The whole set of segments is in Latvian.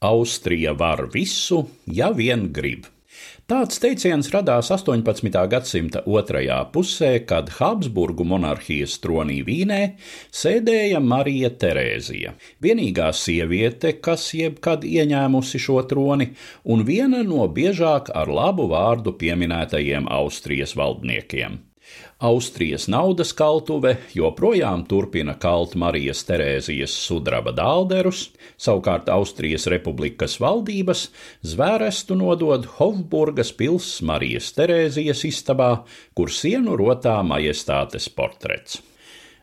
Austrija var visu, ja vien grib. Tāds teiciens radās 18. gadsimta otrajā pusē, kad Habsburgu monarhijas tronī Vīnē sēdēja Marija Terēzija, vienīgā sieviete, kas jebkad ieņēmusi šo troni, un viena no biežāk ar labu vārdu pieminētajiem Austrijas valdniekiem. Austrijas naudas kaltuve joprojām turpina kalt Marijas Terēzijas sudraba dālderus, savukārt Austrijas republikas valdības zvērestu nodod Hofburgas pils Marijas Terēzijas istabā, kur sienu rotā majestātes portrets.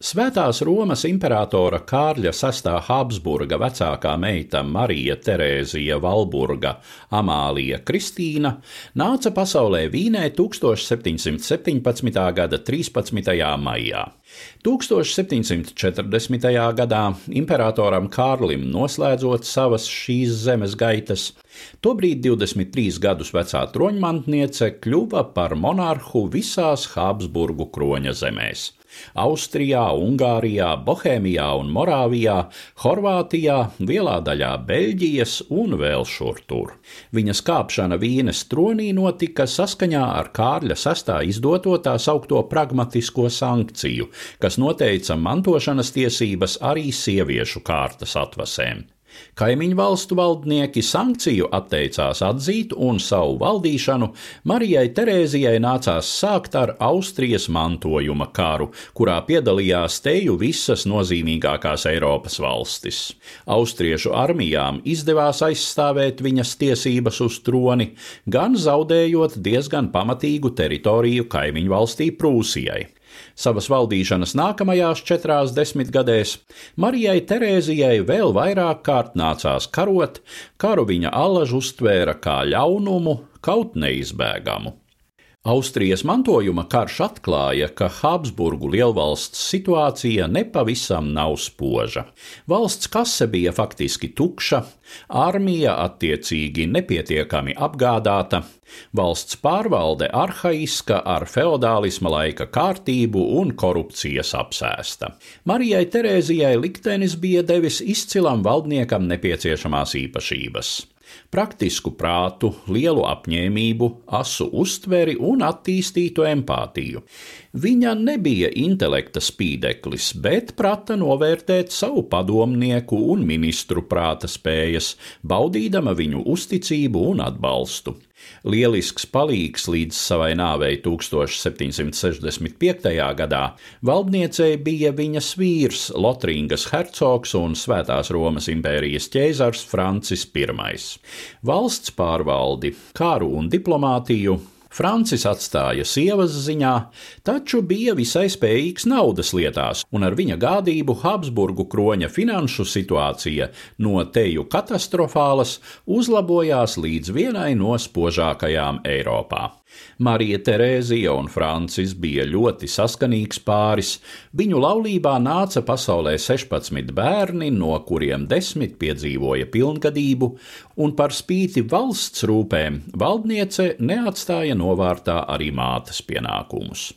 Svētās Romas imperatora Kārļa VI Habsburga vecākā meita Marija Terēzija Valburga Amālija Kristīna nāca pasaulē Vīnē 1717. gada 13. maijā. 1740. gadā imperatoram Kārlim noslēdzot savas šīs zemes gaitas, tobrīd 23 gadus vecā troņmantniece kļuva par monarhu visās Habsburgu kroņa zemēs. Austrijā, Ungārijā, Bohēmijā un Morāvijā, Horvātijā, lielā daļā Beļģijas un vēl šur tur. Viņas kāpšana Vīnes tronī notika saskaņā ar Kārļa sastā izdoto tā saukto pragmatisko sankciju, kas noteica mantošanas tiesības arī sieviešu kārtas atvasēm. Kaimiņu valstu valdnieki sankciju atteicās atzīt, un savu valdīšanu Marijai Terēzijai nācās sākt ar Austrijas mantojuma karu, kurā piedalījās teju visas nozīmīgākās Eiropas valstis. Austriešu armijām izdevās aizstāvēt viņas tiesības uz troni, gan zaudējot diezgan pamatīgu teritoriju kaimiņu valstī Prūsijai. Savas valdīšanas nākamajās četrās desmitgadēs Marijai Terēzijai vēl vairāk kārt nācās karot, karu viņa allaž uztvēra kā ļaunumu, kaut neizbēgamu. Austrijas mantojuma karš atklāja, ka Habsburgu lielvalsts situācija nepavisam nav spoža. Valsts kase bija faktiski tukša, armija attiecīgi nepietiekami apgādāta, valsts pārvalde arhaiska ar feodālisma laika kārtību un korupcijas apsēsta. Marijai Terēzijai liktenis bija devis izcilam valdniekam nepieciešamās īpašības praktisku prātu, lielu apņēmību, asu uztveri un attīstītu empātiju. Viņa nebija intelekta spīdeklis, bet prata novērtēt savu padomnieku un ministru prāta spējas, baudīdama viņu uzticību un atbalstu. Lielisks palīgs līdz savai nāvei 1765. gadā valdniecei bija viņas vīrs, Lotringas hercogs un Svētās Romas impērijas ķēzars Francis I. Valsts pārvaldi, kāru un diplomātiju Francis atstāja sievas ziņā, taču bija visai spējīgs naudas lietās, un ar viņa gādību Habsburgu kroņa finanšu situācija no teju katastrofālas uzlabojās līdz vienai no spožākajām Eiropā. Marija Terēzija un Francis bija ļoti saskanīgs pāris. Viņu laulībā nāca pasaulē 16 bērni, no kuriem 10 piedzīvoja pilngadību, un par spīti valsts rūpēm valdniece neatstāja novārtā arī mātes pienākumus.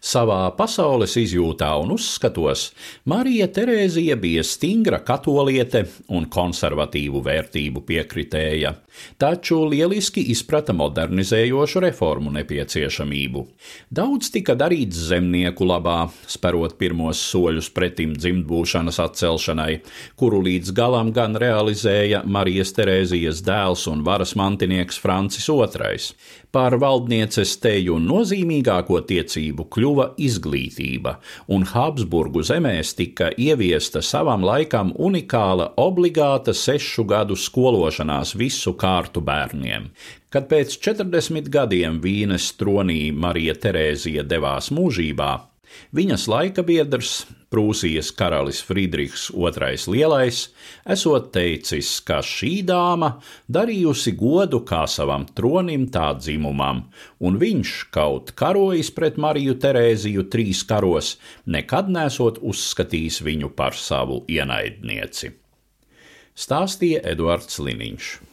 Savā pasaules izjūtā un uzskatos Marija Terēzija bija stingra katoliete un konservatīvu vērtību piekritēja, taču lieliski izprata modernizējošu reformu nepieciešamību. Daudz tika darīts zemnieku labā, sperot pirmos soļus pretim dzimtbūšanas atcelšanai, kuru līdz galam gan realizēja Marijas Terēzijas dēls un varas mantinieks Francis II. Par valdnieces teju nozīmīgāko tiecību kļuva izglītība, un Habsburgu zemēs tika ieviesta savam laikam unikāla obligāta sešu gadu skološanās visu kārtu bērniem. Kad pēc 40 gadiem Vīnes tronī Marija Terēzija devās mūžībā, Viņas laika biedrs, Prūsijas karalis Friedrichs II Lielais, esot teicis, ka šī dāma darījusi godu kā savam tronim, tā dzimumam, un viņš, kaut karojis pret Mariju Terēziju trīs karos, nekad nesot uzskatījis viņu par savu ienaidnieci. Stāstīja Eduards Liniņš.